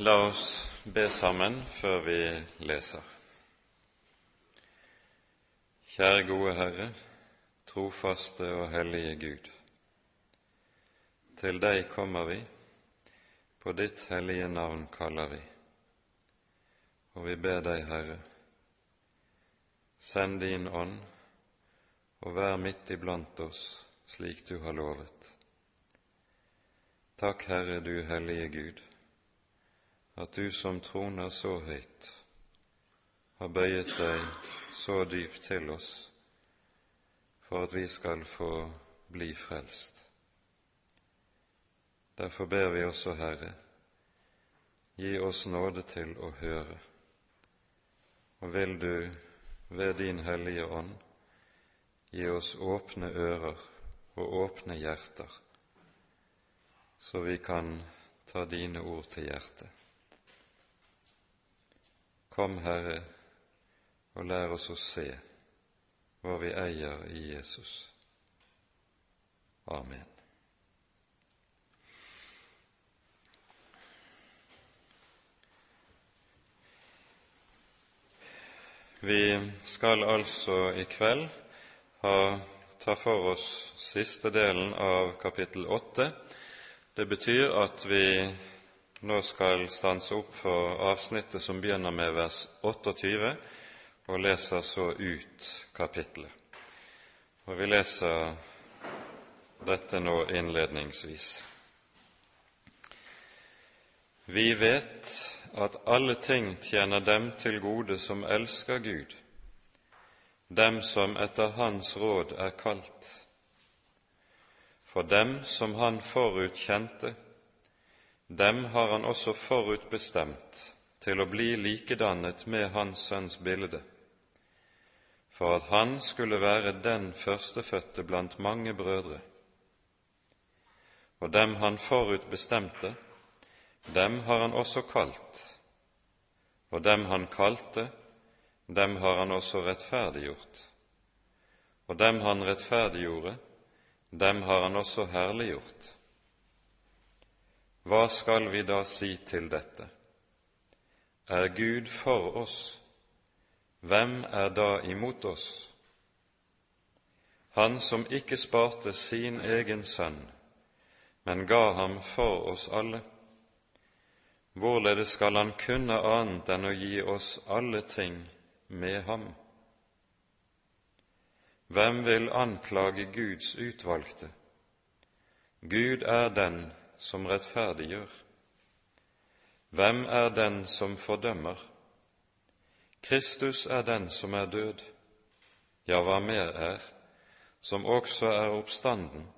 La oss be sammen før vi leser. Kjære gode Herre, trofaste og hellige Gud. Til deg kommer vi, på ditt hellige navn kaller vi. Og vi ber deg, Herre, send din ånd og vær midt iblant oss slik du har lovet. Takk, Herre, du hellige Gud, at du som troner så høyt, har bøyet deg så dypt til oss for at vi skal få bli frelst. Derfor ber vi også, Herre, gi oss nåde til å høre, og vil du ved din Hellige Ånd gi oss åpne ører og åpne hjerter, så vi kan ta dine ord til hjertet. Kom, Herre, og lær oss å se hva vi eier i Jesus. Amen. Vi skal altså i kveld ha, ta for oss siste delen av kapittel åtte. Det betyr at vi nå skal stanse opp for avsnittet som begynner med vers 28, og leser så ut kapittelet. Og vi leser dette nå innledningsvis. Vi vet at alle ting tjener dem til gode som elsker Gud, dem som etter Hans råd er kalt. For dem som Han forut kjente, dem har Han også forutbestemt til å bli likedannet med Hans Sønns bilde, for at Han skulle være den førstefødte blant mange brødre. Og dem Han forutbestemte, dem har Han også kalt, og dem Han kalte, dem har Han også rettferdiggjort, og dem Han rettferdiggjorde, dem har Han også herliggjort. Hva skal vi da si til dette? Er Gud for oss, hvem er da imot oss? Han som ikke sparte sin egen sønn, men ga ham for oss alle hvorledes skal han kunne annet enn å gi oss alle ting med ham? Hvem vil anklage Guds utvalgte? Gud er den som rettferdiggjør. Hvem er den som fordømmer? Kristus er den som er død, ja, hva mer er, som også er oppstanden,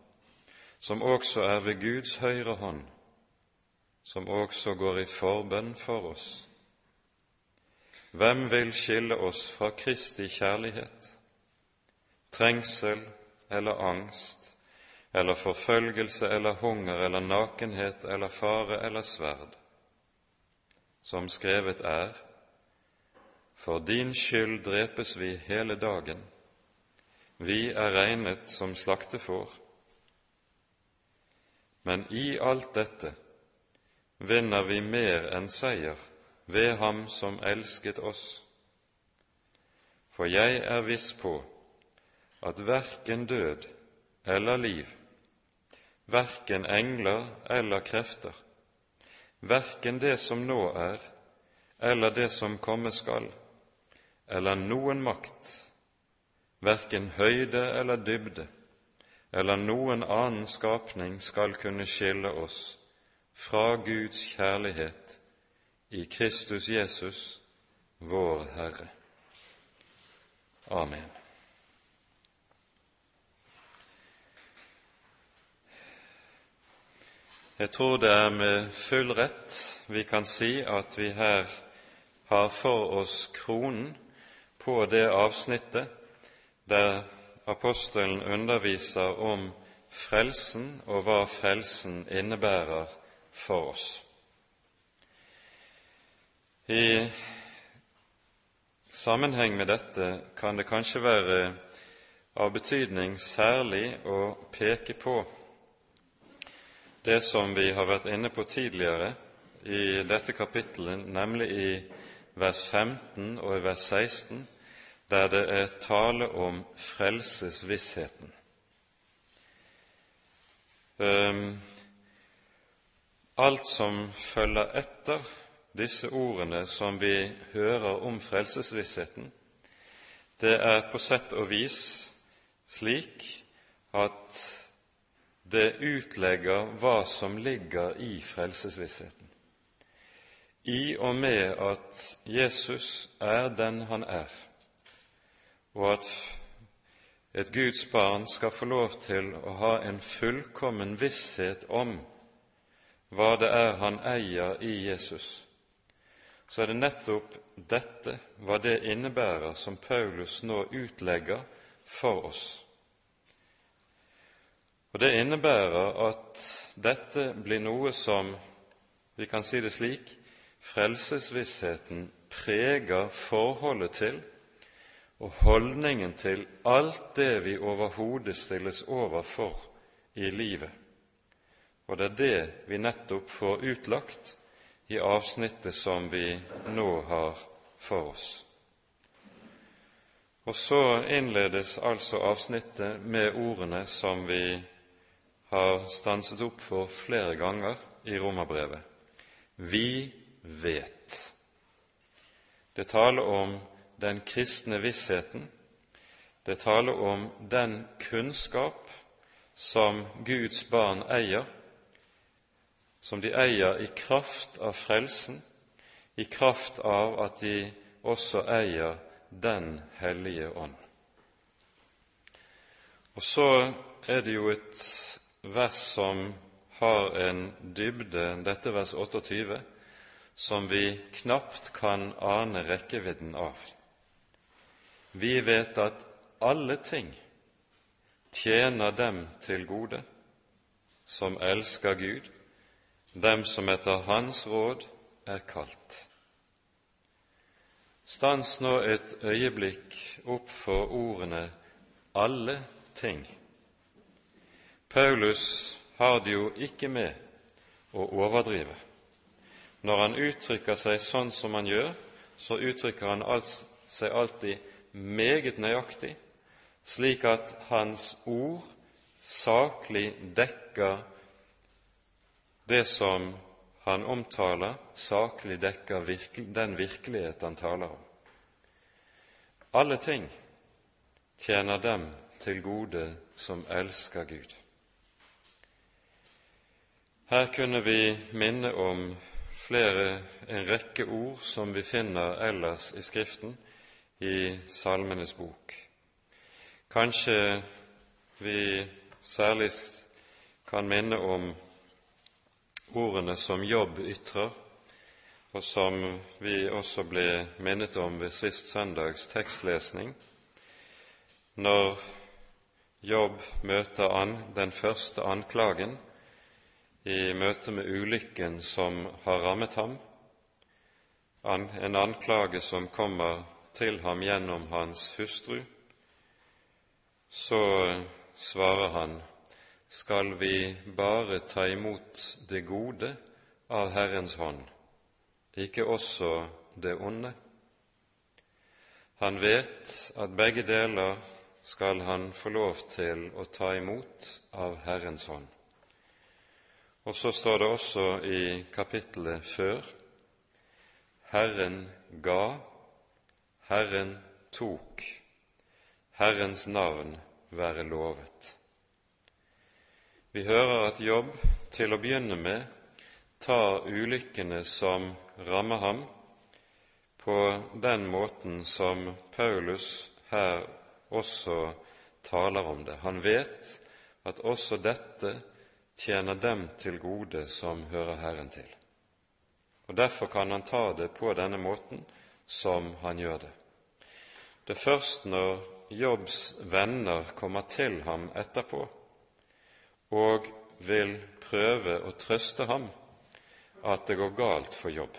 som også er ved Guds høyre hånd, som også går i forbønn for oss. Hvem vil skille oss fra Kristi kjærlighet? Trengsel eller angst eller forfølgelse eller hunger eller nakenhet eller fare eller sverd? Som skrevet er, for din skyld drepes vi hele dagen, vi er regnet som slaktefår. Men i alt dette vinner vi mer enn seier ved Ham som elsket oss. For jeg er viss på at verken død eller liv, verken engler eller krefter, verken det som nå er, eller det som komme skal, eller noen makt, verken høyde eller dybde, eller noen annen skapning skal kunne skille oss fra Guds kjærlighet i Kristus Jesus, vår Herre. Amen. Jeg tror det er med full rett vi kan si at vi her har for oss kronen på det avsnittet der apostelen underviser om frelsen og hva frelsen innebærer for oss. I sammenheng med dette kan det kanskje være av betydning særlig å peke på det som vi har vært inne på tidligere i dette kapittelet, nemlig i vers 15 og i vers 16, der det er tale om frelsesvissheten. Um, alt som følger etter disse ordene som vi hører om frelsesvissheten, det er på sett og vis slik at det utlegger hva som ligger i frelsesvissheten. I og med at Jesus er den han er, og at et Guds barn skal få lov til å ha en fullkommen visshet om hva det er han eier i Jesus, så er det nettopp dette, hva det innebærer, som Paulus nå utlegger for oss. Og Det innebærer at dette blir noe som, vi kan si det slik, frelsesvissheten preger forholdet til og holdningen til alt det vi overhodet stilles overfor i livet. Og det er det vi nettopp får utlagt i avsnittet som vi nå har for oss. Og så innledes altså avsnittet med ordene som vi har stanset opp for flere ganger i romerbrevet. Vi vet. Det taler om den kristne vissheten. Det taler om den kunnskap som Guds barn eier, som de eier i kraft av frelsen, i kraft av at de også eier Den hellige ånd. Og så er det jo et vers som har en dybde, dette vers 28, som vi knapt kan ane rekkevidden av. Vi vet at alle ting tjener dem til gode som elsker Gud, dem som etter Hans råd er kalt. Stans nå et øyeblikk opp for ordene 'alle ting'. Paulus har det jo ikke med å overdrive. Når han uttrykker seg sånn som han gjør, så uttrykker han seg alltid meget nøyaktig, slik at hans ord saklig dekker det som han omtaler, saklig dekker den virkelighet han taler om. Alle ting tjener dem til gode som elsker Gud. Her kunne vi minne om flere, en rekke ord som vi finner ellers i Skriften, i Salmenes bok. Kanskje vi særlig kan minne om ordene som Jobb ytrer, og som vi også ble minnet om ved sist søndags tekstlesning, når Jobb møter an den første anklagen i møte med ulykken som har rammet ham, en anklage som kommer til ham gjennom hans hustru, så svarer han, skal vi bare ta imot det gode av Herrens hånd, ikke også det onde? Han vet at begge deler skal han få lov til å ta imot av Herrens hånd. Og så står det også i kapittelet før Herren ga, Herren tok, Herrens navn være lovet. Vi hører at Jobb til å begynne med tar ulykkene som rammer ham, på den måten som Paulus her også taler om det. Han vet at også dette tjener dem til gode som hører Herren til. Og Derfor kan han ta det på denne måten som han gjør det. Det er først når Jobbs venner kommer til ham etterpå og vil prøve å trøste ham, at det går galt for Jobb.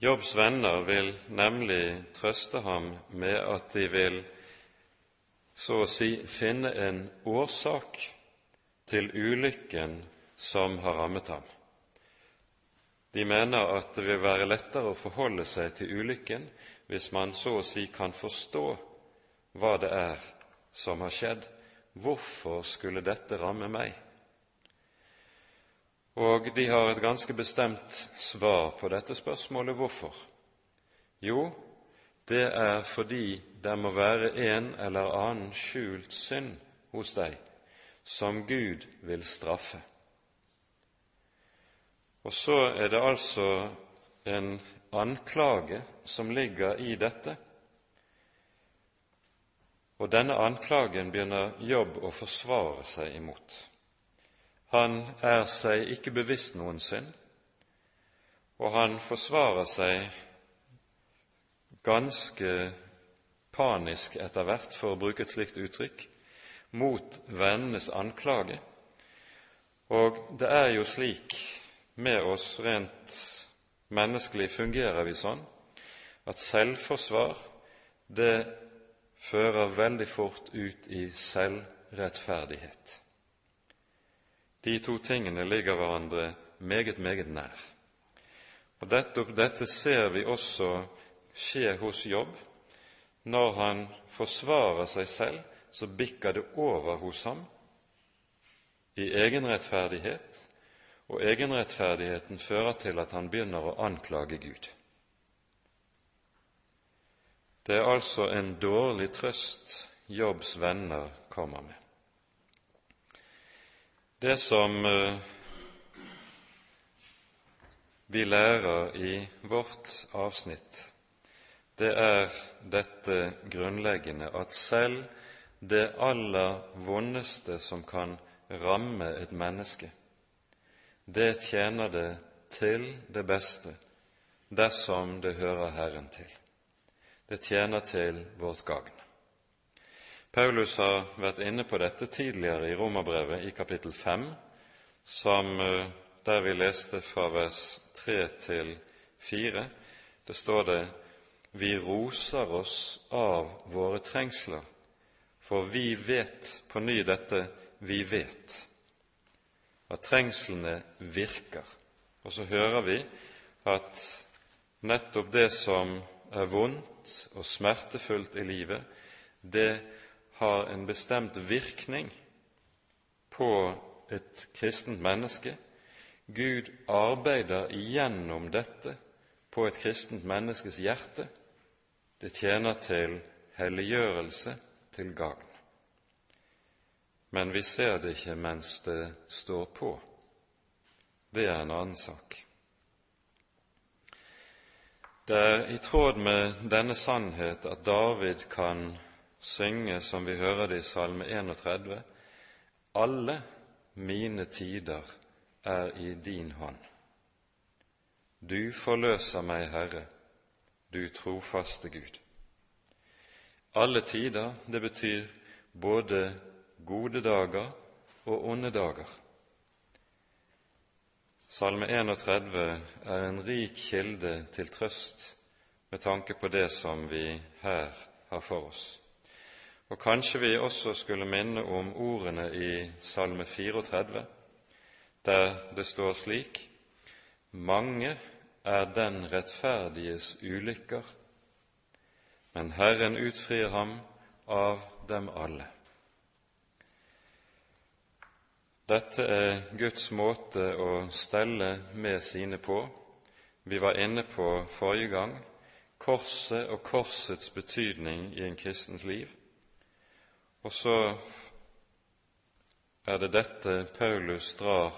Jobbs venner vil nemlig trøste ham med at de vil så å si finne en årsak til ulykken som har rammet ham. De mener at det vil være lettere å forholde seg til ulykken hvis man så å si kan forstå hva det er som har skjedd. Hvorfor skulle dette ramme meg? Og de har et ganske bestemt svar på dette spørsmålet hvorfor. Jo, det er fordi det må være en eller annen skjult synd hos deg som Gud vil straffe. Og så er det altså en anklage som ligger i dette, og denne anklagen begynner Jobb å forsvare seg imot. Han er seg ikke bevisst noen synd, og han forsvarer seg ganske panisk etter hvert, for å bruke et slikt uttrykk, mot vennenes anklage. Og det er jo slik med oss rent menneskelig fungerer vi sånn at selvforsvar det fører veldig fort ut i selvrettferdighet. De to tingene ligger hverandre meget, meget nær. Og dette, dette ser vi også skje hos Jobb. Når han forsvarer seg selv, så bikker det over hos ham i egenrettferdighet, og egenrettferdigheten fører til at han begynner å anklage Gud. Det er altså en dårlig trøst Jobbs venner kommer med. Det som eh, vi lærer i vårt avsnitt, det er dette grunnleggende at selv det aller vondeste som kan ramme et menneske, det tjener det til det beste dersom det hører Herren til. Det tjener til vårt gagn. Paulus har vært inne på dette tidligere i Romerbrevet i kapittel 5, som eh, der vi leste fra vers 3 til 4. Det står det vi roser oss av våre trengsler, for vi vet på ny dette vi vet, at trengslene virker. Og så hører vi at nettopp det som er vondt og smertefullt i livet, det har en bestemt virkning på et kristent menneske. Gud arbeider igjennom dette på et kristent menneskes hjerte. Det tjener til helliggjørelse, til gagn. Men vi ser det ikke mens det står på. Det er en annen sak. Det er i tråd med denne sannhet at David kan synge, som vi hører det i Salme 31, alle mine tider er i din hånd. Du forløser meg, Herre, du trofaste Gud. Alle tider, det betyr både gode dager og onde dager. Salme 31 er en rik kilde til trøst med tanke på det som vi her har for oss. Og kanskje vi også skulle minne om ordene i Salme 34, der det står slik:" Mange er den rettferdiges ulykker, men Herren utfrir ham av dem alle. Dette er Guds måte å stelle med sine på. Vi var inne på forrige gang korset og korsets betydning i en kristens liv. Og så er det dette Paulus drar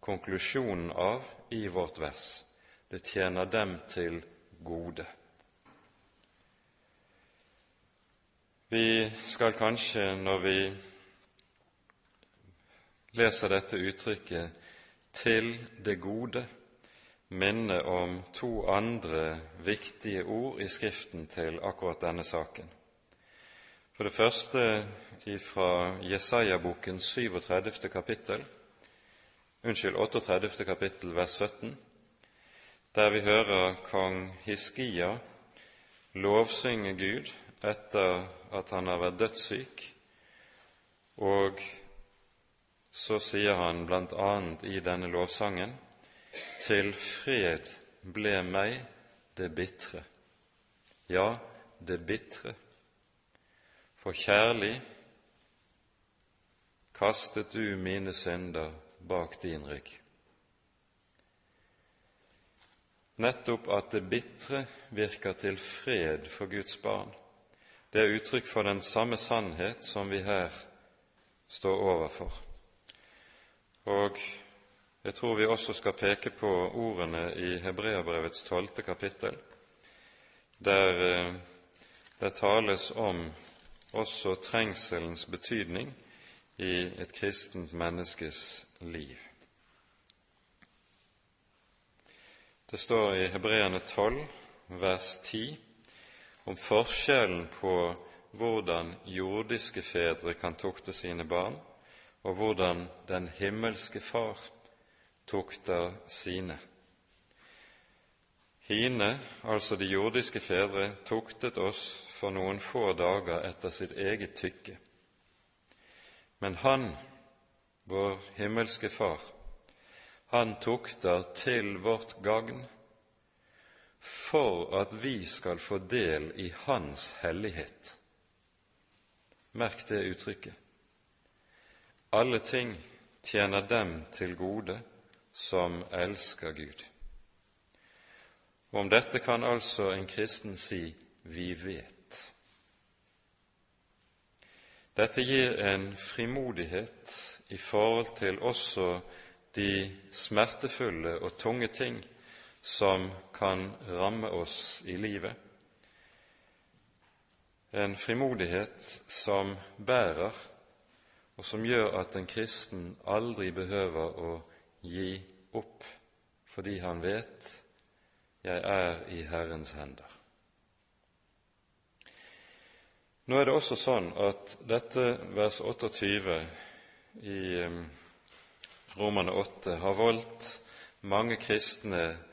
konklusjonen av i vårt vers. Det tjener dem til gode. Vi skal kanskje, når vi leser dette uttrykket 'til det gode', minne om to andre viktige ord i Skriften til akkurat denne saken. For det første fra Jesaja-boken 37. kapittel, unnskyld, 38. kapittel, vers 17, der vi hører kong Hiskia lovsynge Gud etter at han har vært dødssyk, og så sier han bl.a. i denne lovsangen:" til fred ble meg det bitre, ja, det bitre. For kjærlig kastet du mine synder bak din rygg. Nettopp at det bitre virker til fred for Guds barn, det er uttrykk for den samme sannhet som vi her står overfor. Og jeg tror vi også skal peke på ordene i Hebreabrevets tolvte kapittel, der eh, det tales om også trengselens betydning i et kristent menneskes liv. Det står i Hebreane 12, vers 10, om forskjellen på hvordan jordiske fedre kan tukte sine barn, og hvordan den himmelske Far tukter sine. Hine, altså de jordiske fedre, tuktet oss for noen få dager etter sitt eget tykke. Men Han, vår himmelske Far, han tukter til vårt gagn for at vi skal få del i Hans hellighet. Merk det uttrykket. Alle ting tjener dem til gode som elsker Gud. Om dette kan altså en kristen si 'vi vet'. Dette gir en frimodighet i forhold til også de smertefulle og tunge ting som kan ramme oss i livet. En frimodighet som bærer, og som gjør at en kristen aldri behøver å gi opp, fordi han vet 'jeg er i Herrens hender'. Nå er det også sånn at dette vers 28 i Romane 8 har voldt mange kristne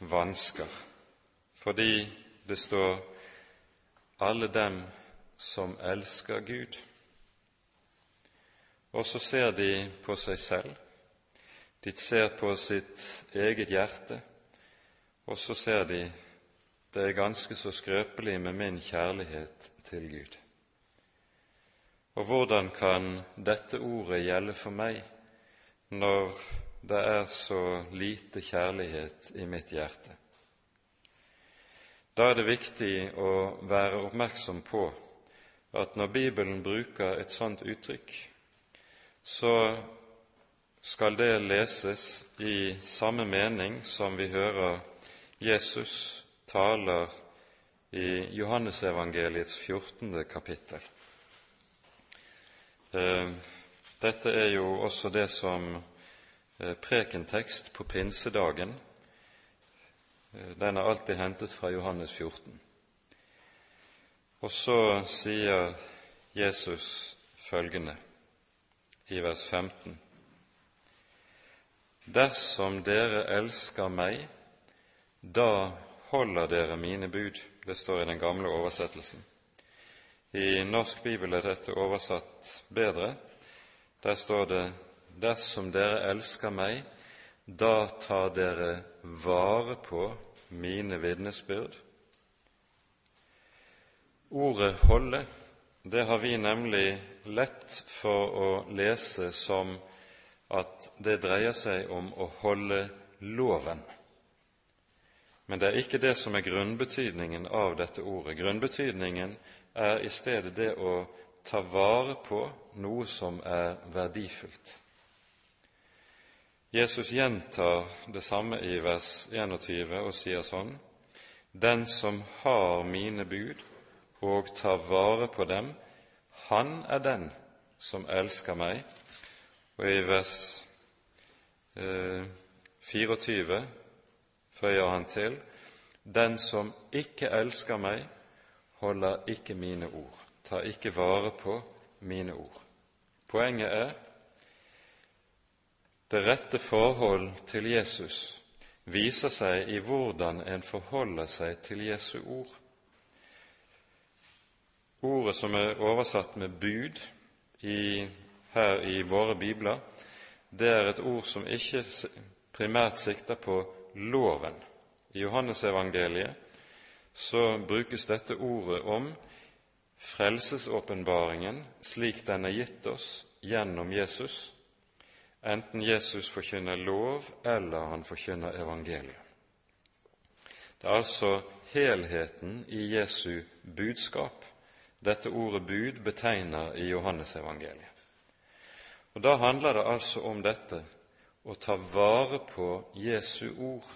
vansker, fordi det står 'alle dem som elsker Gud'. Og så ser de på seg selv, de ser på sitt eget hjerte, og så ser de det er ganske så skrøpelig med min kjærlighet til Gud. Og hvordan kan dette ordet gjelde for meg når det er så lite kjærlighet i mitt hjerte? Da er det viktig å være oppmerksom på at når Bibelen bruker et sånt uttrykk, så skal det leses i samme mening som vi hører Jesus taler i Johannesevangeliets 14. kapittel. Eh, dette er jo også det som prekentekst på pinsedagen. Eh, den er alltid hentet fra Johannes 14. Og så sier Jesus følgende i vers 15.: Dersom dere elsker meg, da holder dere mine bud. Det står i den gamle oversettelsen. I norsk bibel er dette oversatt bedre. Der står det:" Dersom dere elsker meg, da tar dere vare på mine vitnesbyrd. Ordet 'holde' det har vi nemlig lett for å lese som at det dreier seg om å holde loven. Men det er ikke det som er grunnbetydningen av dette ordet. Grunnbetydningen er i stedet det å ta vare på noe som er verdifullt. Jesus gjentar det samme i vers 21 og sier sånn:" Den som har mine bud og tar vare på dem, han er den som elsker meg. Og i vers eh, 24 føyer han til:" Den som ikke elsker meg, holder ikke mine ord, tar ikke vare på mine ord. Poenget er det rette forhold til Jesus viser seg i hvordan en forholder seg til Jesu ord. Ordet som er oversatt med bud i, her i våre bibler, det er et ord som ikke primært sikter på loven. I Johannesevangeliet så brukes dette ordet om frelsesåpenbaringen slik den er gitt oss gjennom Jesus, enten Jesus forkynner lov eller han forkynner evangeliet. Det er altså helheten i Jesu budskap dette ordet bud betegner i Johannesevangeliet. Og Da handler det altså om dette å ta vare på Jesu ord.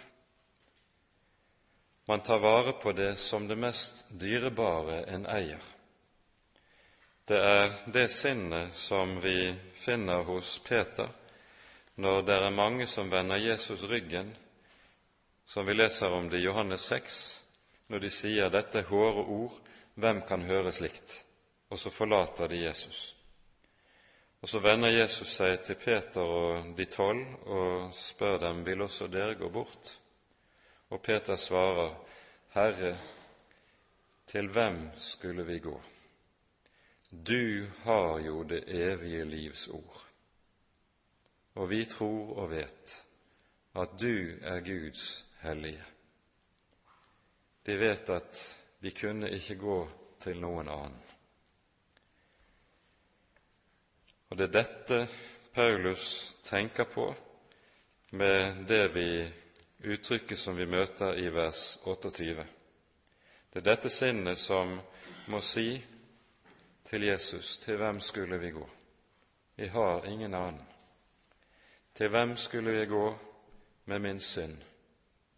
Man tar vare på det som det mest dyrebare en eier. Det er det sinnet som vi finner hos Peter når det er mange som vender Jesus ryggen, som vi leser om det i Johannes 6, når de sier 'dette er hårde ord, hvem kan høre slikt?' Og så forlater de Jesus. Og Så vender Jesus seg til Peter og de tolv og spør dem vil også dere gå bort. Og Peter svarer, Herre, til hvem skulle vi gå? Du har jo det evige livs ord, og vi tror og vet at du er Guds hellige. De vet at de kunne ikke gå til noen annen. Og det er dette Paulus tenker på med det vi uttrykket som vi møter i vers 28. Det er dette sinnet som må si til Jesus, til hvem skulle vi gå? Vi har ingen annen. Til hvem skulle jeg gå med min synd?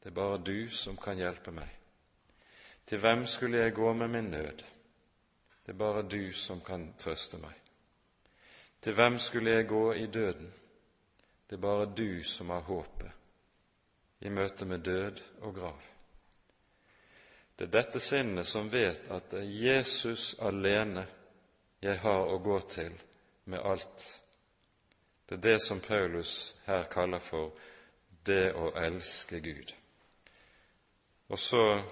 Det er bare du som kan hjelpe meg. Til hvem skulle jeg gå med min nød? Det er bare du som kan trøste meg. Til hvem skulle jeg gå i døden? Det er bare du som har håpet i møte med død og grav. Det er dette sinnet som vet at det er Jesus alene jeg har å gå til med alt. Det er det som Paulus her kaller for det å elske Gud. Og så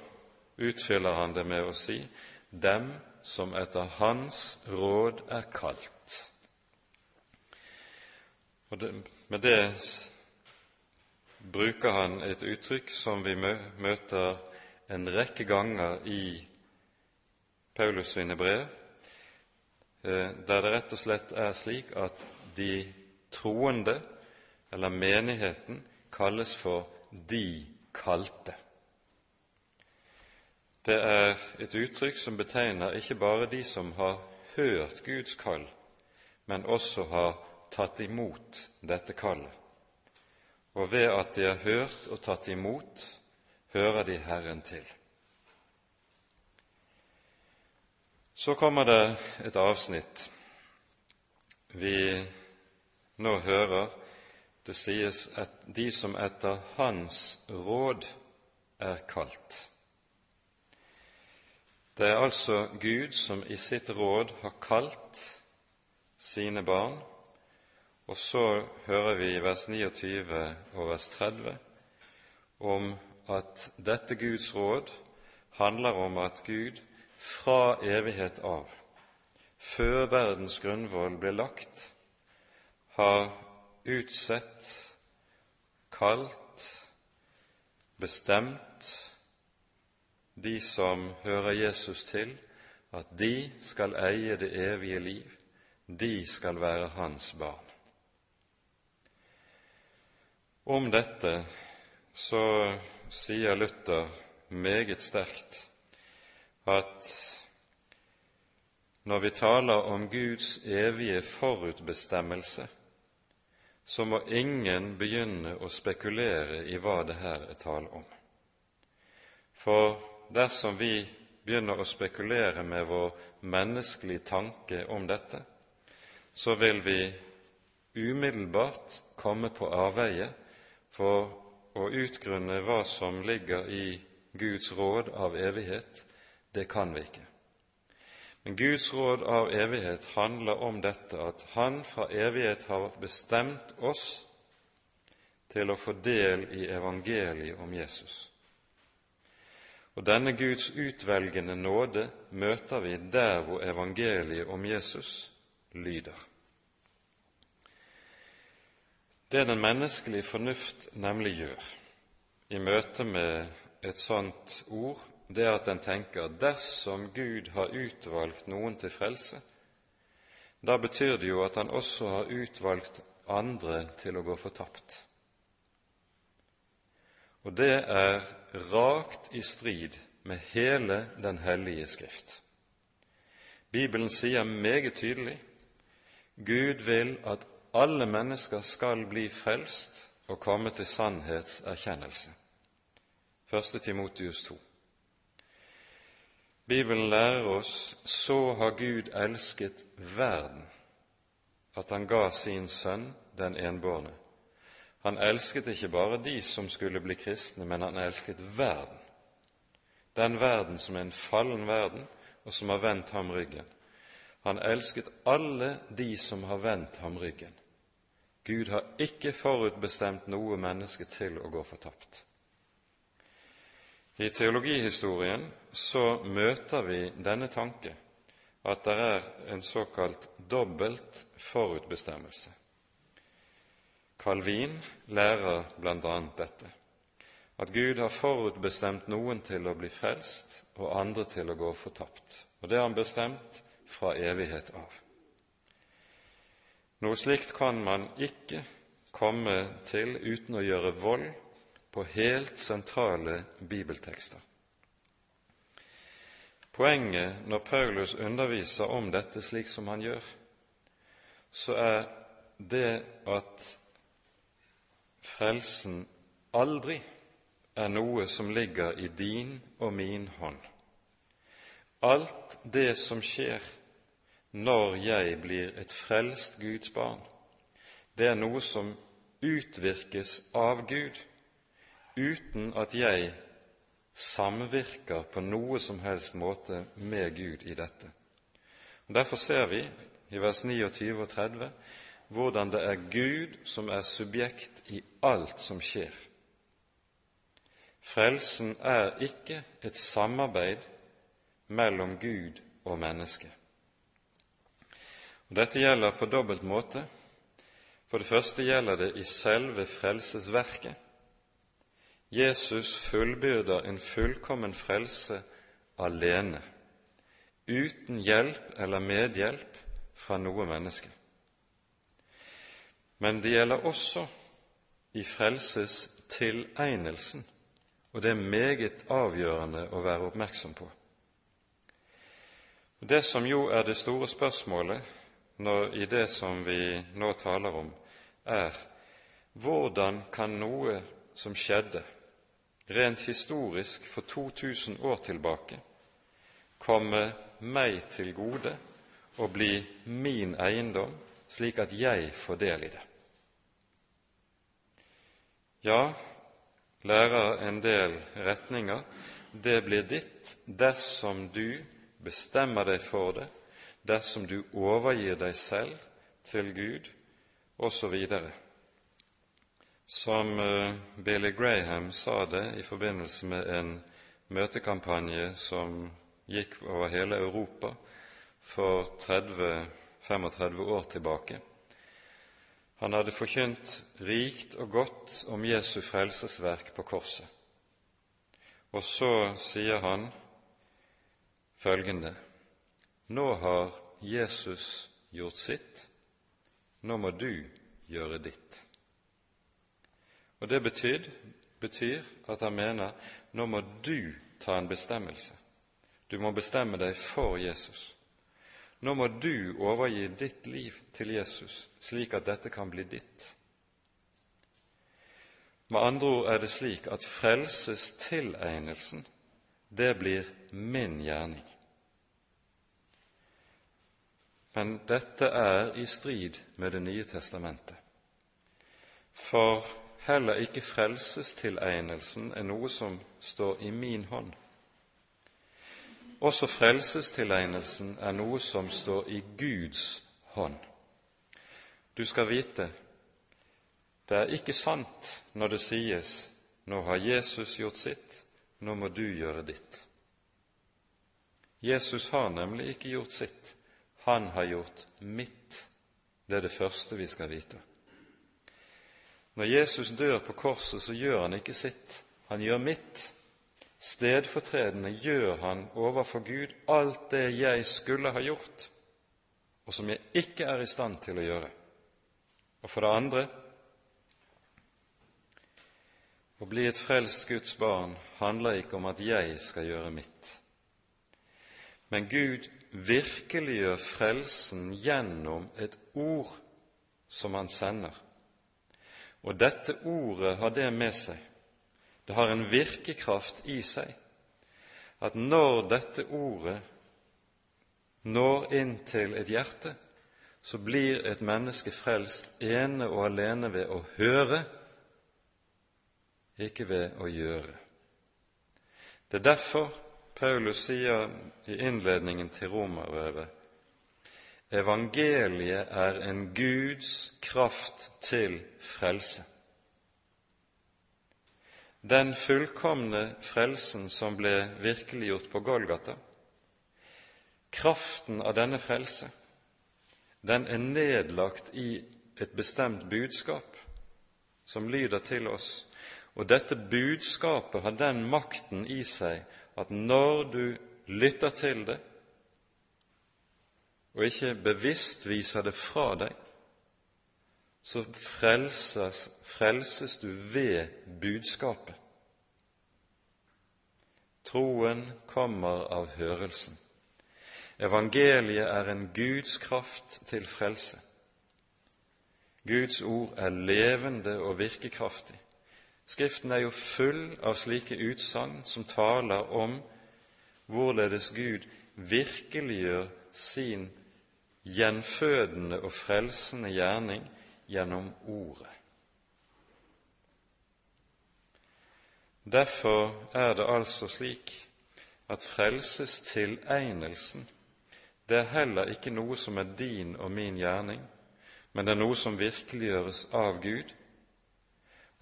utfyller han det med å si dem som etter Hans råd er kalt. Og det, Med det bruker han et uttrykk som vi møter en rekke ganger i Paulus sine brev, eh, der det rett og slett er slik at de troende, eller menigheten, kalles for de kalte. Det er et uttrykk som betegner ikke bare de som har hørt Guds kall, men også har tatt imot dette kallet. Og ved at de har hørt og tatt imot, hører de Herren til. Så kommer det et avsnitt vi nå hører. Det sies at de som etter Hans råd er kalt. Det er altså Gud som i sitt råd har kalt sine barn, og så hører vi i vers 29 og vers 30 om at dette Guds råd handler om at Gud fra evighet av, før verdens grunnvoll ble lagt, har utsett, kalt, bestemt de som hører Jesus til, at de skal eie det evige liv, de skal være hans barn. Om dette så sier Luther meget sterkt at når vi taler om Guds evige forutbestemmelse, så må ingen begynne å spekulere i hva det her er tale om. For dersom vi begynner å spekulere med vår menneskelige tanke om dette, så vil vi umiddelbart komme på avveie for å utgrunne hva som ligger i Guds råd av evighet. Det kan vi ikke. Men Guds råd av evighet handler om dette at Han fra evighet har bestemt oss til å få del i evangeliet om Jesus. Og denne Guds utvelgende nåde møter vi der hvor evangeliet om Jesus lyder. Det den menneskelige fornuft nemlig gjør i møte med et sånt ord, det at den tenker dersom Gud har utvalgt noen til frelse, da betyr det jo at han også har utvalgt andre til å gå fortapt. Og det er rakt i strid med hele Den hellige Skrift. Bibelen sier meget tydelig Gud vil at alle mennesker skal bli frelst og komme til sannhetserkjennelse. 1. Timotius 2. Bibelen lærer oss så har Gud elsket verden, at han ga sin sønn den enbårne. Han elsket ikke bare de som skulle bli kristne, men han elsket verden. Den verden som er en fallen verden, og som har vendt ham ryggen. Han elsket alle de som har vendt ham ryggen. Gud har ikke forutbestemt noe menneske til å gå fortapt. I teologihistorien så møter vi denne tanke at det er en såkalt dobbelt forutbestemmelse. Calvin lærer bl.a. dette, at Gud har forutbestemt noen til å bli frelst og andre til å gå fortapt. Og det har han bestemt fra evighet av. Noe slikt kan man ikke komme til uten å gjøre vold på helt sentrale bibeltekster. Poenget når Paulus underviser om dette slik som han gjør, så er det at frelsen aldri er noe som ligger i din og min hånd. Alt det som skjer når jeg blir et frelst Guds barn, det er noe som utvirkes av Gud, uten at jeg samvirker på noe som helst måte med Gud i dette. Og Derfor ser vi i vers 29 og 30 hvordan det er Gud som er subjekt i alt som skjer. Frelsen er ikke et samarbeid mellom Gud og menneske. Og Dette gjelder på dobbelt måte. For det første gjelder det i selve frelsesverket. Jesus fullbyrder en fullkommen frelse alene, uten hjelp eller medhjelp fra noe menneske. Men det gjelder også i frelsestilegnelsen, og det er meget avgjørende å være oppmerksom på. Det som jo er det store spørsmålet når, i det som vi nå taler om, er hvordan kan noe som skjedde rent historisk for 2000 år tilbake, komme meg til gode og bli min eiendom, slik at jeg får del i det. Ja, lærer en del retninger, det blir ditt dersom du bestemmer deg for det, dersom du overgir deg selv til Gud, osv som eh, Billy Graham sa det i forbindelse med en møtekampanje som gikk over hele Europa for 30-35 år tilbake. Han hadde forkynt rikt og godt om Jesu frelsesverk på korset. Og så sier han følgende Nå har Jesus gjort sitt, nå må du gjøre ditt. Og Det betyr, betyr at han mener nå må du ta en bestemmelse. Du må bestemme deg for Jesus. Nå må du overgi ditt liv til Jesus, slik at dette kan bli ditt. Med andre ord er det slik at frelsestilegnelsen, det blir min gjerning. Men dette er i strid med Det nye testamentet. For heller ikke frelsestilegnelsen er noe som står i min hånd. Også frelsestilegnelsen er noe som står i Guds hånd. Du skal vite, det er ikke sant når det sies 'Nå har Jesus gjort sitt, nå må du gjøre ditt'. Jesus har nemlig ikke gjort sitt, han har gjort mitt. Det er det første vi skal vite. Når Jesus dør på korset, så gjør han ikke sitt, han gjør mitt. Stedfortredende gjør han overfor Gud alt det jeg skulle ha gjort, og som jeg ikke er i stand til å gjøre. Og for det andre å bli et frelst Guds barn handler ikke om at jeg skal gjøre mitt. Men Gud virkeliggjør frelsen gjennom et ord som Han sender. Og dette ordet har det med seg, det har en virkekraft i seg, at når dette ordet når inn til et hjerte, så blir et menneske frelst ene og alene ved å høre ikke ved å gjøre. Det er derfor Paulus sier i innledningen til romerbrevet evangeliet er en Guds kraft til frelse. Den fullkomne frelsen som ble virkeliggjort på Golgata, kraften av denne frelse, den er nedlagt i et bestemt budskap som lyder til oss og dette budskapet har den makten i seg at når du lytter til det, og ikke bevisst viser det fra deg, så frelses, frelses du ved budskapet. Troen kommer av hørelsen. Evangeliet er en Guds kraft til frelse. Guds ord er levende og virkekraftig. Skriften er jo full av slike utsagn som taler om hvorledes Gud virkeliggjør sin gjenfødende og frelsende gjerning gjennom Ordet. Derfor er det altså slik at frelsestilegnelsen det er heller ikke noe som er din og min gjerning, men det er noe som virkeliggjøres av Gud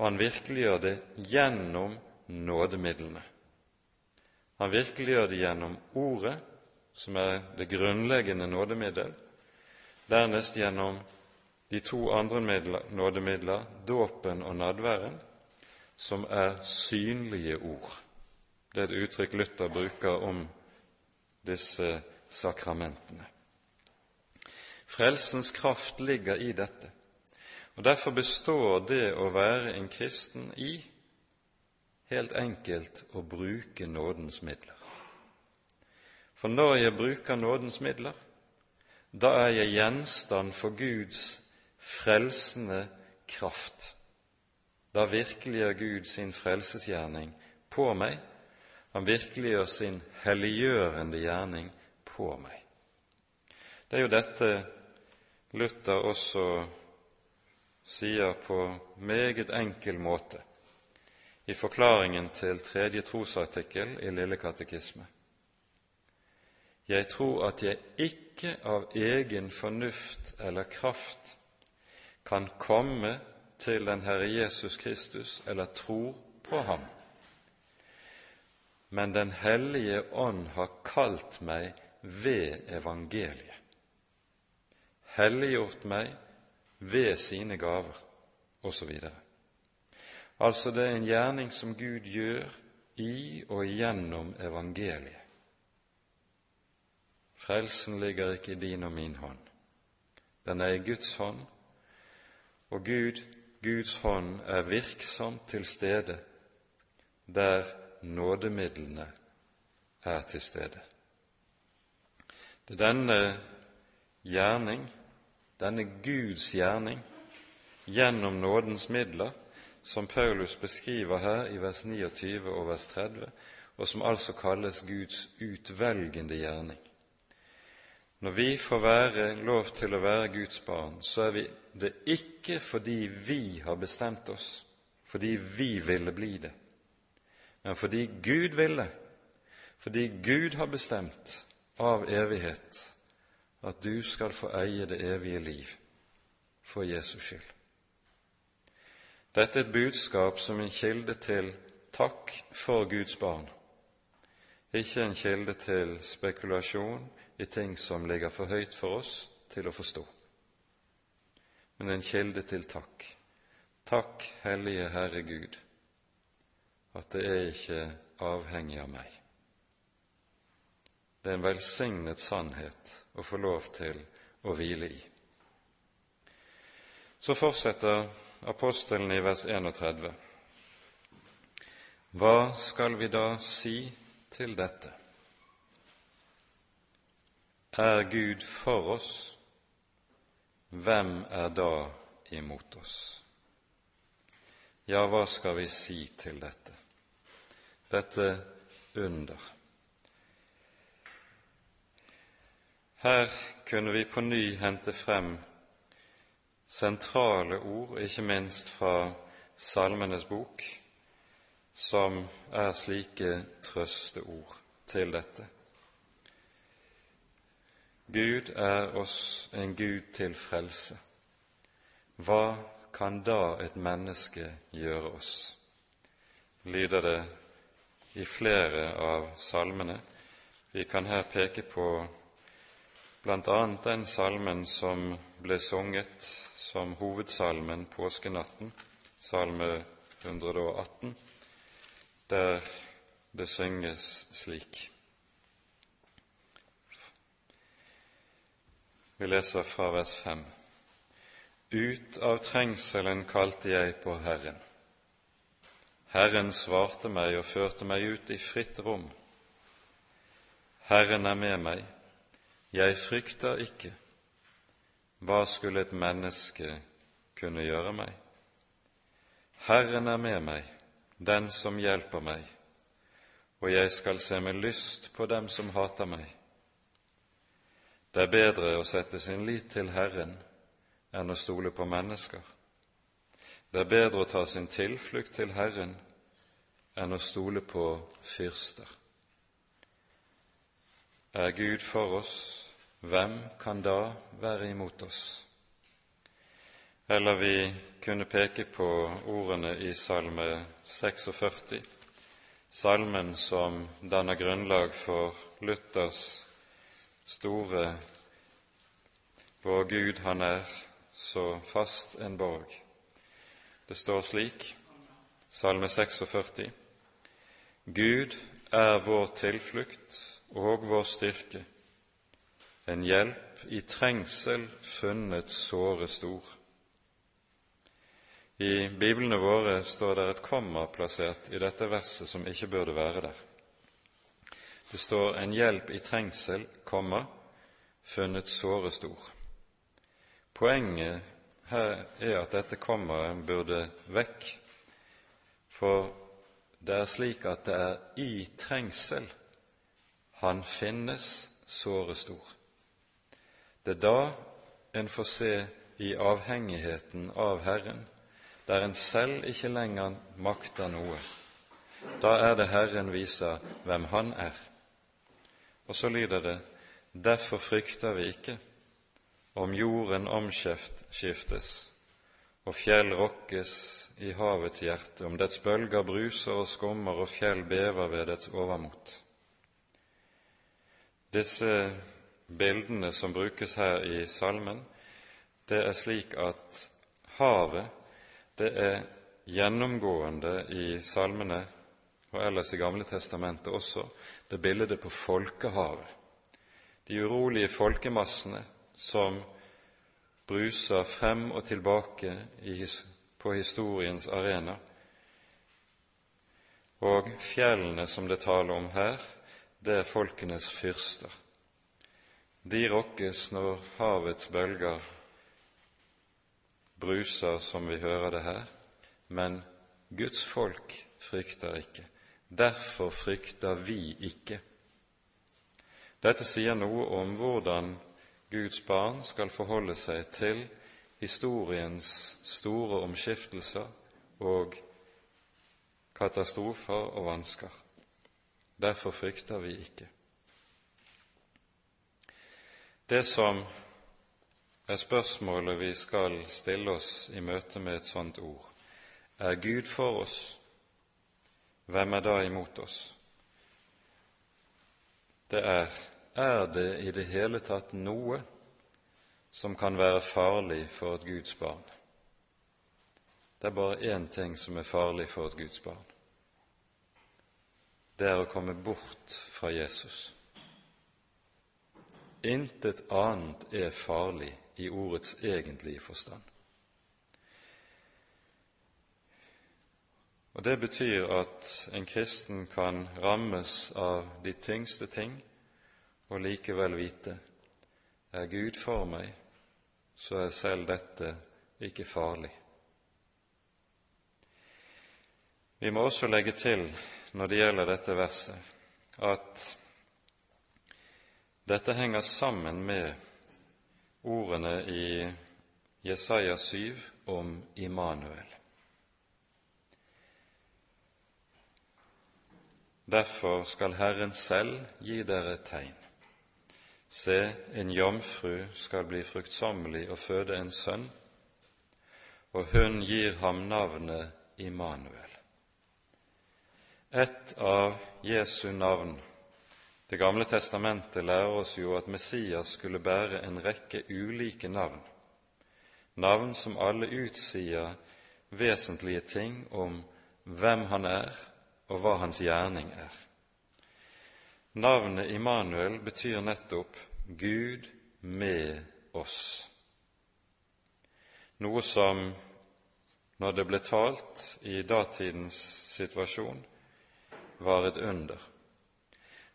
og han virkeliggjør det gjennom nådemidlene. Han virkeliggjør det gjennom Ordet, som er det grunnleggende nådemiddel, dernest gjennom de to andre nådemidler, dåpen og nadværen, som er synlige ord. Det er et uttrykk Luther bruker om disse sakramentene. Frelsens kraft ligger i dette. Og Derfor består det å være en kristen i helt enkelt å bruke nådens midler. For når jeg bruker nådens midler, da er jeg gjenstand for Guds frelsende kraft. Da virkeliggjør Gud sin frelsesgjerning på meg. Han virkeliggjør sin helliggjørende gjerning på meg. Det er jo dette Luther også sier på meget enkel måte i forklaringen til tredje trosartikkel i Lille katekisme. Jeg tror at jeg ikke av egen fornuft eller kraft kan komme til den Herre Jesus Kristus eller tro på ham. Men Den hellige ånd har kalt meg ved evangeliet, helliggjort meg ved sine gaver osv. Altså det er en gjerning som Gud gjør i og gjennom evangeliet. Frelsen ligger ikke i din og min hånd. Den er i Guds hånd, og Gud, Guds hånd er virksomt til stede der nådemidlene er til stede. Det er denne gjerning denne Guds gjerning gjennom nådens midler, som Paulus beskriver her i vers 29 og vers 30, og som altså kalles Guds utvelgende gjerning. Når vi får være lov til å være Guds barn, så er vi det ikke fordi vi har bestemt oss, fordi vi ville bli det, men fordi Gud ville, fordi Gud har bestemt av evighet at du skal få eie det evige liv for Jesus skyld. Dette er et budskap som en kilde til takk for Guds barn, ikke en kilde til spekulasjon i ting som ligger for høyt for oss til å forstå, men en kilde til takk. Takk, Hellige Herre Gud, at det er ikke avhengig av meg. Det er en velsignet sannhet å få lov til å hvile i. Så fortsetter apostelen i vers 31. Hva skal vi da si til dette? Er Gud for oss, hvem er da imot oss? Ja, hva skal vi si til dette? Dette under. Her kunne vi på ny hente frem sentrale ord, ikke minst fra Salmenes bok, som er slike trøsteord til dette. Gud er oss en Gud til frelse. Hva kan da et menneske gjøre oss? lyder det i flere av salmene. Vi kan her peke på bl.a. den salmen som ble sunget som hovedsalmen påskenatten, salme 118, der det synges slik. Vi leser fra vers 5. Ut av trengselen kalte jeg på Herren. Herren svarte meg og førte meg ut i fritt rom. Herren er med meg, jeg frykter ikke. Hva skulle et menneske kunne gjøre meg? Herren er med meg, den som hjelper meg, og jeg skal se med lyst på dem som hater meg. Det er bedre å sette sin lit til Herren enn å stole på mennesker. Det er bedre å ta sin tilflukt til Herren enn å stole på fyrster. Er Gud for oss, hvem kan da være imot oss? Eller vi kunne peke på ordene i Salme 46, salmen som danner grunnlag for Luthers store Vår Gud, han er så fast en borg. Det står slik, Salme 46, Gud er vår tilflukt og vår styrke, en hjelp i trengsel funnet såre stor. I biblene våre står det et komma plassert i dette verset som ikke burde være der. Det står 'en hjelp i trengsel, komma, funnet såre stor'. Poenget her er at dette kommeret burde vekk, for det er slik at det er i trengsel han finnes såre stor. Det er da en får se i avhengigheten av Herren, der en selv ikke lenger makter noe. Da er det Herren viser hvem Han er. Og så lyder det:" Derfor frykter vi ikke om jorden omskiftes og fjell rokkes i havets hjerte, om dets bølger bruser og skummer og fjell bever ved dets overmot. Disse bildene som brukes her i salmen, det er slik at havet det er gjennomgående i salmene og ellers i Gamle testamentet også det bildet på folkehavet. De urolige folkemassene som bruser frem og tilbake på historiens arena. Og fjellene som det taler om her, det er folkenes fyrster. De rokkes når havets bølger bruser, som vi hører det her, men Guds folk frykter ikke. Derfor frykter vi ikke. Dette sier noe om hvordan Guds barn skal forholde seg til historiens store omskiftelser og katastrofer og vansker. Derfor frykter vi ikke. Det som er spørsmålet vi skal stille oss i møte med et sånt ord, er Gud for oss, hvem er da imot oss? Det er er det i det hele tatt noe som kan være farlig for et Guds barn? Det er bare én ting som er farlig for et Guds barn. Det er å komme bort fra Jesus. Intet annet er farlig i ordets egentlige forstand. Og Det betyr at en kristen kan rammes av de tyngste ting og likevel vite er Gud for meg, så er selv dette ikke farlig. Vi må også legge til når det gjelder dette verset, at dette henger sammen med ordene i Jesaja 7 om Immanuel. Derfor skal Herren selv gi dere et tegn. Se, en jomfru skal bli fruktsommelig og føde en sønn, og hun gir ham navnet Immanuel. Et av Jesu navn Det gamle testamentet lærer oss jo at Messias skulle bære en rekke ulike navn, navn som alle utsier vesentlige ting om hvem han er, og hva hans gjerning er. Navnet Immanuel betyr nettopp Gud med oss, noe som, når det ble talt i datidens situasjon, var et under.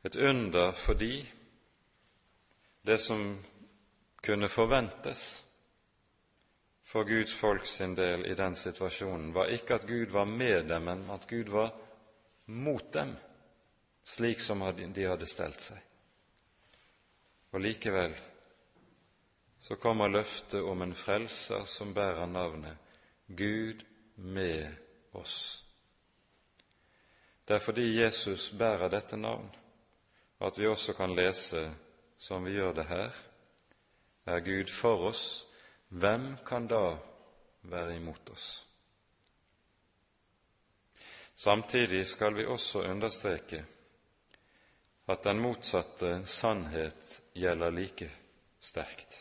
Et under fordi det som kunne forventes for Guds folk sin del i den situasjonen, var ikke at Gud var med dem, men at Gud var mot dem, slik som de hadde stelt seg. Og likevel så kommer løftet om en frelser som bærer navnet Gud med oss. Det er fordi Jesus bærer dette navn, at vi også kan lese, som vi gjør det her, er Gud for oss, hvem kan da være imot oss? Samtidig skal vi også understreke at den motsatte sannhet gjelder like sterkt.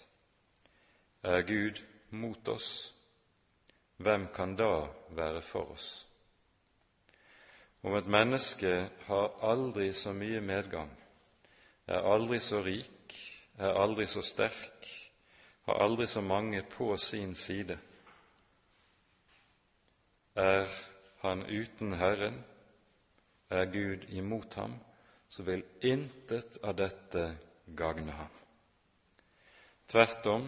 Er Gud mot oss, hvem kan da være for oss? Om et menneske har aldri så mye medgang, er aldri så rik, er aldri så sterk, har aldri så mange på sin side, er han uten Herren, er Gud imot ham, så vil intet av dette gagne ham. Tvert om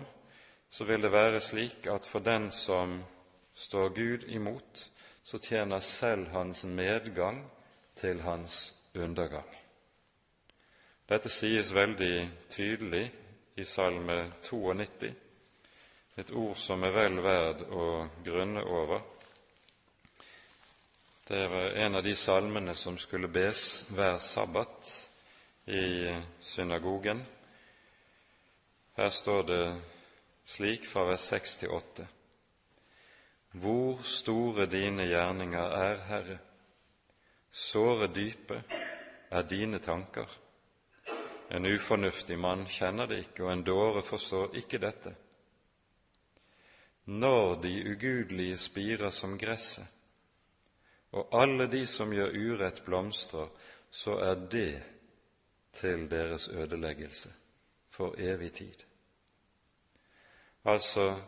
så vil det være slik at for den som står Gud imot, så tjener selv hans medgang til hans undergang. Dette sies veldig tydelig i Salme 92, et ord som er vel verd å grunne over, det var en av de salmene som skulle bes hver sabbat i synagogen. Her står det slik fra vers 6 til 8. Hvor store dine gjerninger er, Herre, såre dype er dine tanker. En ufornuftig mann kjenner det ikke, og en dåre forstår ikke dette. Når de ugudelige spirer som gresset, og alle de som gjør urett, blomstrer, så er det til deres ødeleggelse for evig tid. Altså,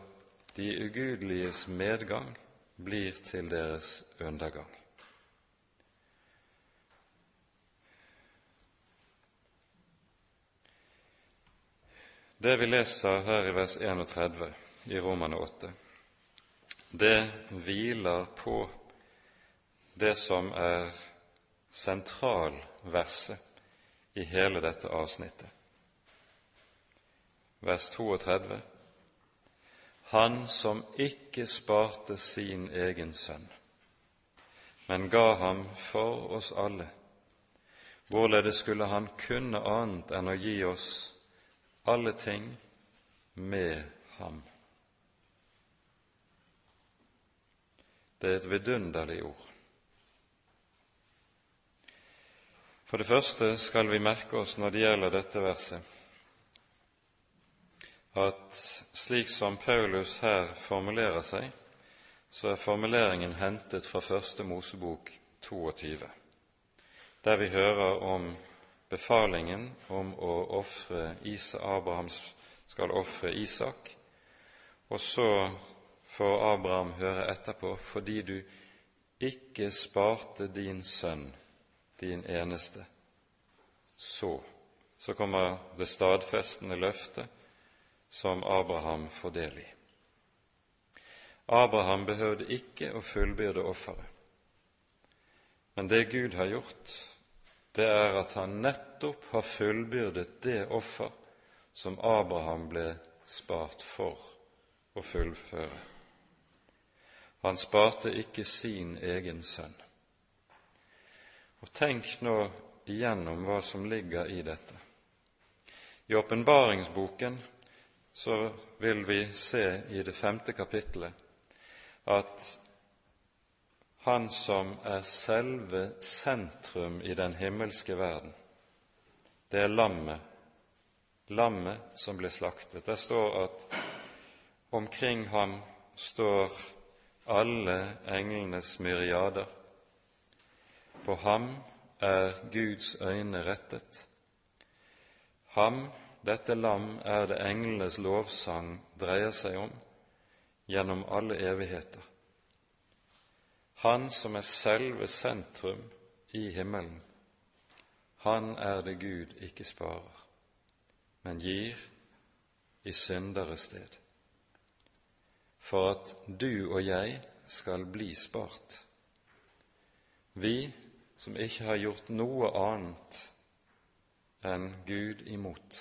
de ugudeliges medgang blir til deres undergang. Det vi leser her i vers 31 i Romane 8, det hviler på det som er sentralverset i hele dette avsnittet. Vers 32 Han som ikke sparte sin egen sønn, men ga ham for oss alle, hvorledes skulle han kunne annet enn å gi oss alle ting med ham? Det er et vidunderlig ord. For det første skal vi merke oss når det gjelder dette verset, at slik som Paulus her formulerer seg, så er formuleringen hentet fra Første Mosebok 22, der vi hører om befalingen om å ofre Abraham skal ofre Isak, og så får Abraham høre etterpå fordi du ikke sparte din sønn, din eneste. Så, så kommer det stadfestende løftet som Abraham får del i. Abraham behøvde ikke å fullbyrde offeret. Men det Gud har gjort, det er at han nettopp har fullbyrdet det offer som Abraham ble spart for å fullføre. Han sparte ikke sin egen sønn. Og Tenk nå igjennom hva som ligger i dette. I åpenbaringsboken så vil vi se i det femte kapittelet at han som er selve sentrum i den himmelske verden, det er lammet, lammet som ble slaktet. Der står at omkring ham står alle englenes myriader. På ham er Guds øyne rettet. Ham, dette lam, er det englenes lovsang dreier seg om gjennom alle evigheter. Han som er selve sentrum i himmelen, han er det Gud ikke sparer, men gir i syndere sted for at du og jeg skal bli spart. Vi som ikke har gjort noe annet enn Gud imot.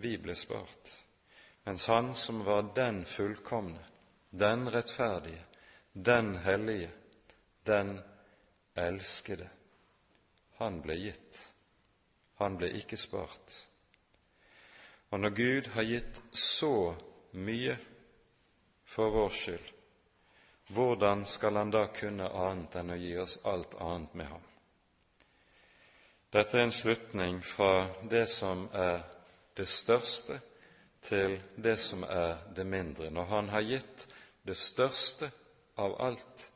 Vi ble spart, mens Han som var den fullkomne, den rettferdige, den hellige, den elskede, han ble gitt. Han ble ikke spart. Og når Gud har gitt så mye for vår skyld, hvordan skal han da kunne annet enn å gi oss alt annet med ham? Dette er en slutning fra det som er det største, til det som er det mindre. Når Han har gitt det største av alt,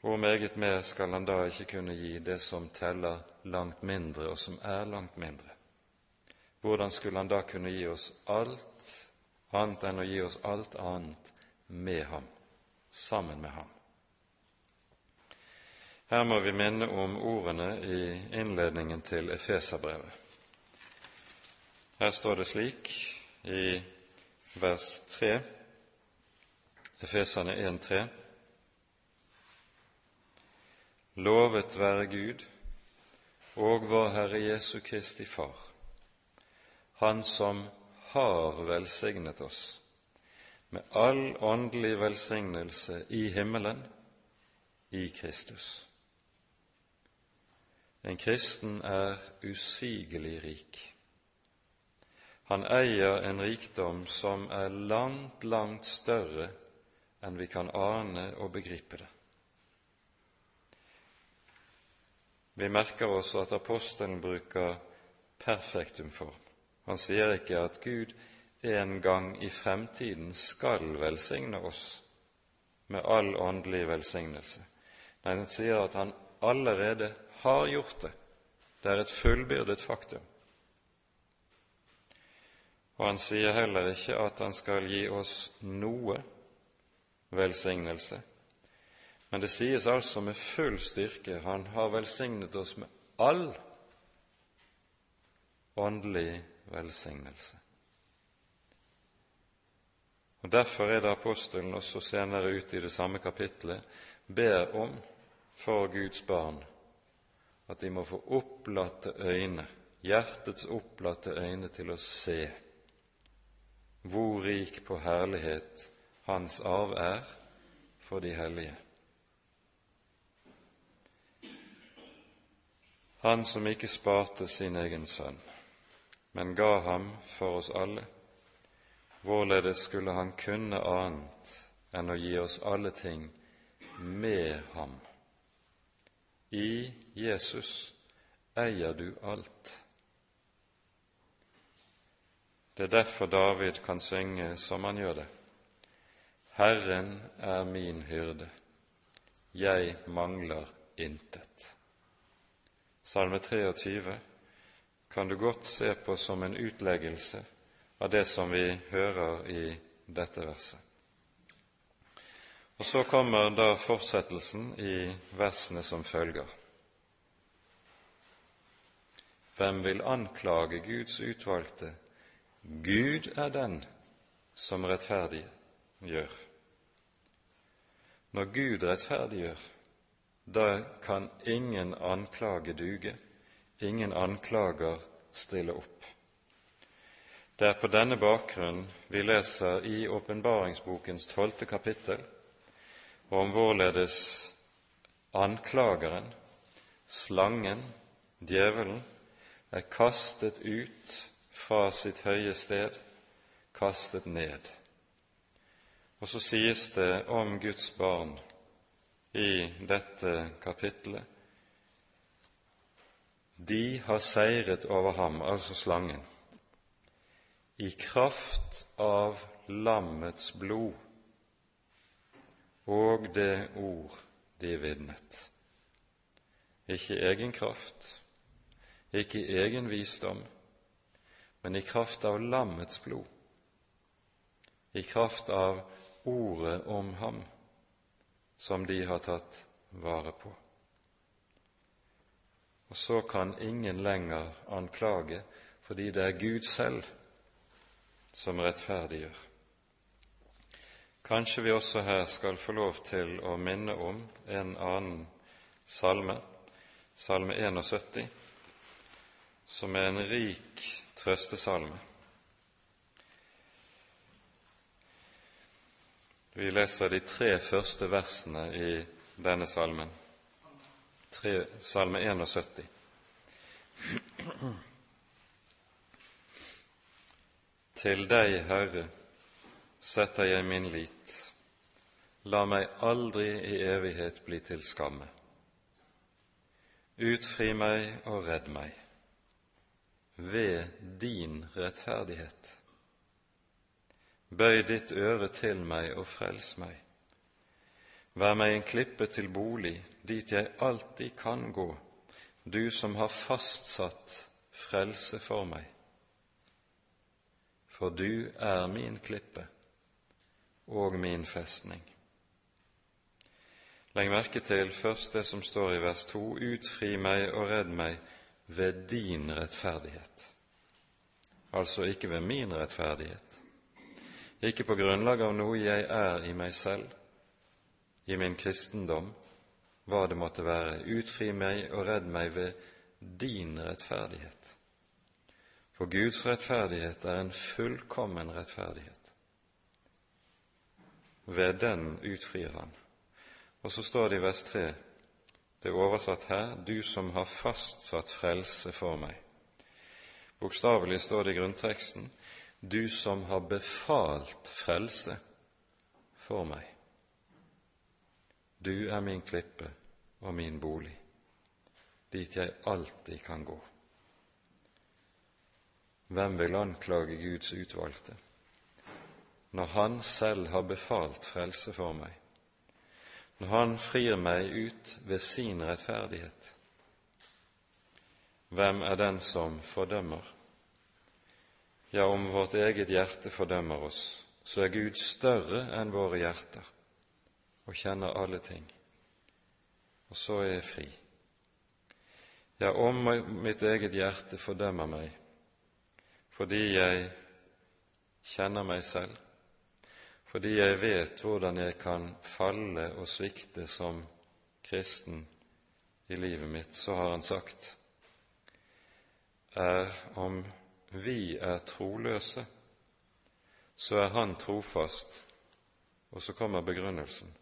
hvor meget mer skal Han da ikke kunne gi det som teller langt mindre, og som er langt mindre? Hvordan skulle Han da kunne gi oss alt annet enn å gi oss alt annet med ham, sammen med ham. Her må vi minne om ordene i innledningen til Efeserbrevet. Her står det slik i vers 3, Efeserne 1,3.: Lovet være Gud og vår Herre Jesu Kristi Far, Han som har velsignet oss med all åndelig velsignelse i himmelen i Kristus. En kristen er usigelig rik. Han eier en rikdom som er langt, langt større enn vi kan ane og begripe det. Vi merker oss at apostelen bruker perfektum form. Han sier ikke at Gud en gang i fremtiden skal velsigne oss med all åndelig velsignelse. Nei, han sier at han allerede har gjort det. Det er et fullbyrdet faktum. Og han sier heller ikke at han skal gi oss noe velsignelse, men det sies altså med full styrke han har velsignet oss med all åndelig velsignelse. Og Derfor er det apostelen også senere ute i det samme kapittelet ber om for Guds barn at de må få opplatte øyne, hjertets opplatte øyne til å se hvor rik på herlighet Hans arv er for de hellige. Han som ikke sparte sin egen sønn, men ga ham for oss alle. Hvorledes skulle han kunne annet enn å gi oss alle ting med ham? I Jesus eier du alt. Det er derfor David kan synge som han gjør det. Herren er min hyrde, jeg mangler intet. Salme 23 kan du godt se på som en utleggelse av det som vi hører i dette verset. Og Så kommer da fortsettelsen i versene som følger. Hvem vil anklage Guds utvalgte? Gud er den som rettferdiggjør. Når Gud rettferdiggjør, da kan ingen anklage duge, ingen anklager stille opp. Det er på denne bakgrunn vi leser i åpenbaringsbokens tolvte kapittel om hvorledes anklageren, slangen, djevelen, er kastet ut fra sitt høye sted, kastet ned. Og så sies det om Guds barn i dette kapittelet de har seiret over ham, altså slangen i kraft av lammets blod og det ord de vitnet. Ikke egen kraft, ikke egen visdom, men i kraft av lammets blod, i kraft av ordet om ham som de har tatt vare på. Og så kan ingen lenger anklage fordi det er Gud selv som rettferdiggjør. Kanskje vi også her skal få lov til å minne om en annen salme, salme 71, som er en rik trøstesalme. Vi leser de tre første versene i denne salmen, tre, salme 71. Til deg, Herre, setter jeg min lit. La meg aldri i evighet bli til skamme. Utfri meg og redd meg ved din rettferdighet. Bøy ditt øre til meg og frels meg. Vær meg en klippe til bolig, dit jeg alltid kan gå, du som har fastsatt frelse for meg for du er min klippe og min festning. Legg merke til først det som står i vers 2.: Utfri meg og redd meg ved din rettferdighet. Altså ikke ved min rettferdighet, ikke på grunnlag av noe jeg er i meg selv, i min kristendom, hva det måtte være. Utfri meg og redd meg ved din rettferdighet. For Guds rettferdighet er en fullkommen rettferdighet. Ved den utfrir Han. Og så står det i vers 3, det er oversatt her, du som har fastsatt frelse for meg. Bokstavelig står det i grunnteksten, du som har befalt frelse for meg. Du er min klippe og min bolig, dit jeg alltid kan gå. Hvem vil anklage Guds utvalgte når Han selv har befalt frelse for meg, når Han frir meg ut ved sin rettferdighet? Hvem er den som fordømmer? Ja, om vårt eget hjerte fordømmer oss, så er Gud større enn våre hjerter og kjenner alle ting. Og så er jeg fri. Ja, om mitt eget hjerte fordømmer meg, fordi jeg kjenner meg selv, fordi jeg vet hvordan jeg kan falle og svikte som kristen i livet mitt, så har han sagt er om vi er troløse, så er Han trofast. Og så kommer begrunnelsen.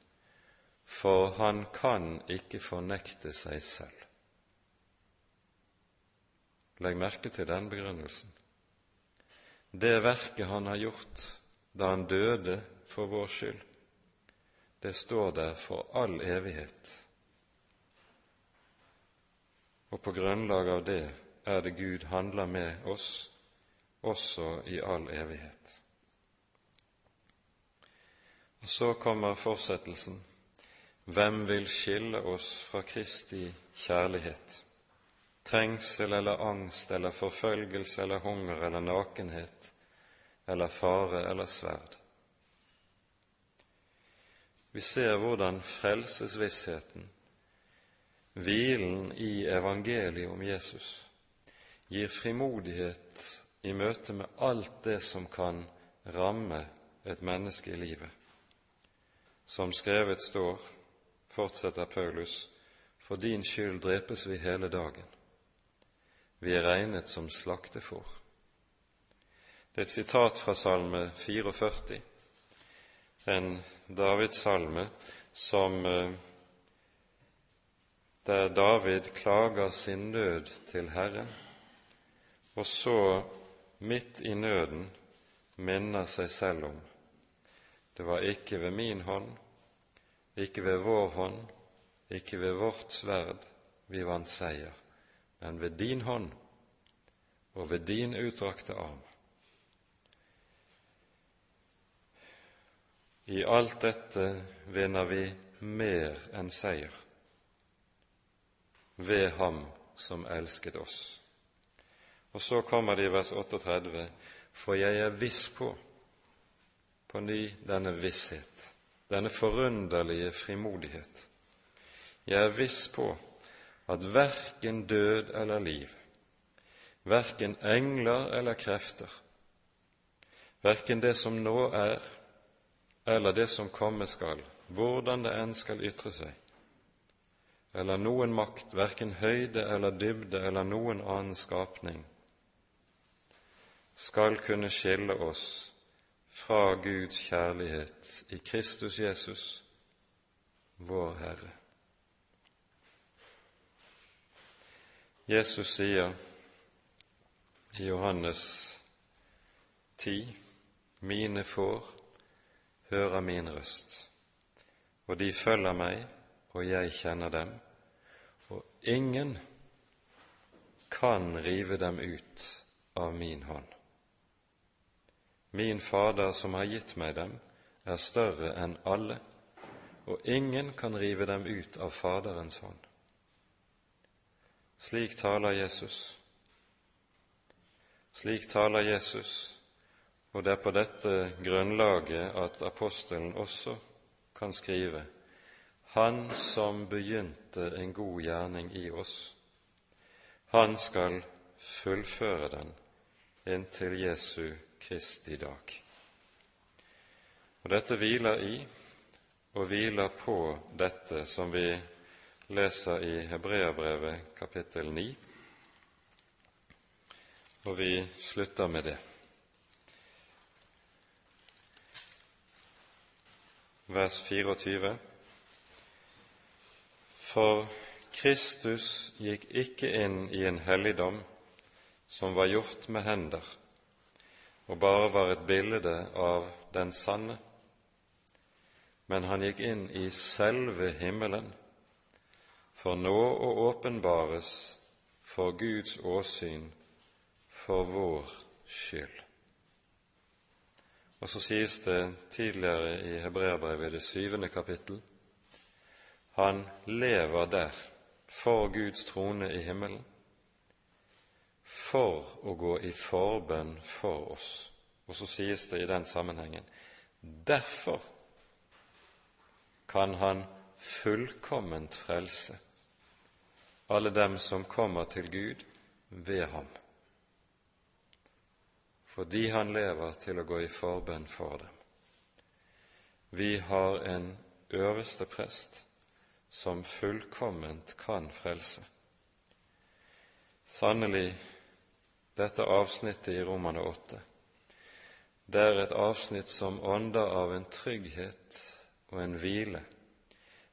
For han kan ikke fornekte seg selv. Legg merke til den begrunnelsen det verket han har gjort da han døde for vår skyld, det står der for all evighet. Og på grunnlag av det er det Gud handler med oss også i all evighet. Og Så kommer fortsettelsen. Hvem vil skille oss fra Kristi kjærlighet? Trengsel eller angst eller forfølgelse eller hunger eller nakenhet eller fare eller sverd. Vi ser hvordan frelsesvissheten, hvilen i evangeliet om Jesus, gir frimodighet i møte med alt det som kan ramme et menneske i livet. Som skrevet står, fortsetter Paulus, for din skyld drepes vi hele dagen. Vi er regnet som slaktefår. Det er et sitat fra Salme 44 en Davids salme som eh, der David klager sin nød til Herren, og så midt i nøden minner seg selv om det var ikke ved min hånd, ikke ved vår hånd, ikke ved vårt sverd vi vant seier, men ved din hånd og ved din utdrakte arm. I alt dette vinner vi mer enn seier ved Ham som elsket oss. Og så kommer det i vers 38.: For jeg er viss på, på ny denne visshet, denne forunderlige frimodighet. Jeg er viss på at verken død eller liv, verken engler eller krefter, verken det som nå er, eller det som komme skal, hvordan det enn skal ytre seg, eller noen makt, verken høyde eller dybde eller noen annen skapning, skal kunne skille oss fra Guds kjærlighet i Kristus Jesus, vår Herre. Jesus sier i Johannes 10.: Mine får hører min røst, og de følger meg, og jeg kjenner dem, og ingen kan rive dem ut av min hånd. Min Fader som har gitt meg dem, er større enn alle, og ingen kan rive dem ut av Faderens hånd. Slik taler Jesus. Slik taler Jesus og det er på dette grunnlaget at apostelen også kan skrive Han som begynte en god gjerning i oss, han skal fullføre den inntil Jesu Kristi dag. Og Dette hviler i og hviler på dette som vi leser i Hebreabrevet kapittel 9, og vi slutter med det. vers 24. For Kristus gikk ikke inn i en helligdom som var gjort med hender, og bare var et bilde av den sanne, men han gikk inn i selve himmelen, for nå å åpenbares for Guds åsyn for vår skyld. Og så sies det tidligere i Hebreabrevet, det syvende kapittel, han lever der for Guds trone i himmelen, for å gå i forbønn for oss. Og så sies det i den sammenhengen derfor kan han fullkomment frelse alle dem som kommer til Gud ved ham fordi han lever til å gå i forbønn for dem. Vi har en øverste prest som fullkomment kan frelse. Sannelig, dette avsnittet i Romane 8, det er et avsnitt som ånder av en trygghet og en hvile,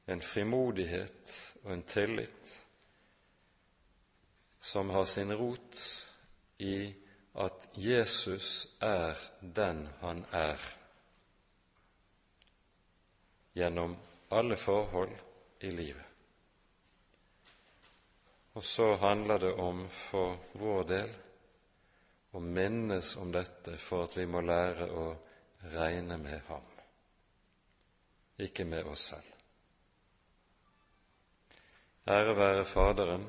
en frimodighet og en tillit som har sin rot i at Jesus er den han er, gjennom alle forhold i livet. Og så handler det om for vår del å minnes om dette for at vi må lære å regne med ham. ikke med oss selv. Ære være Faderen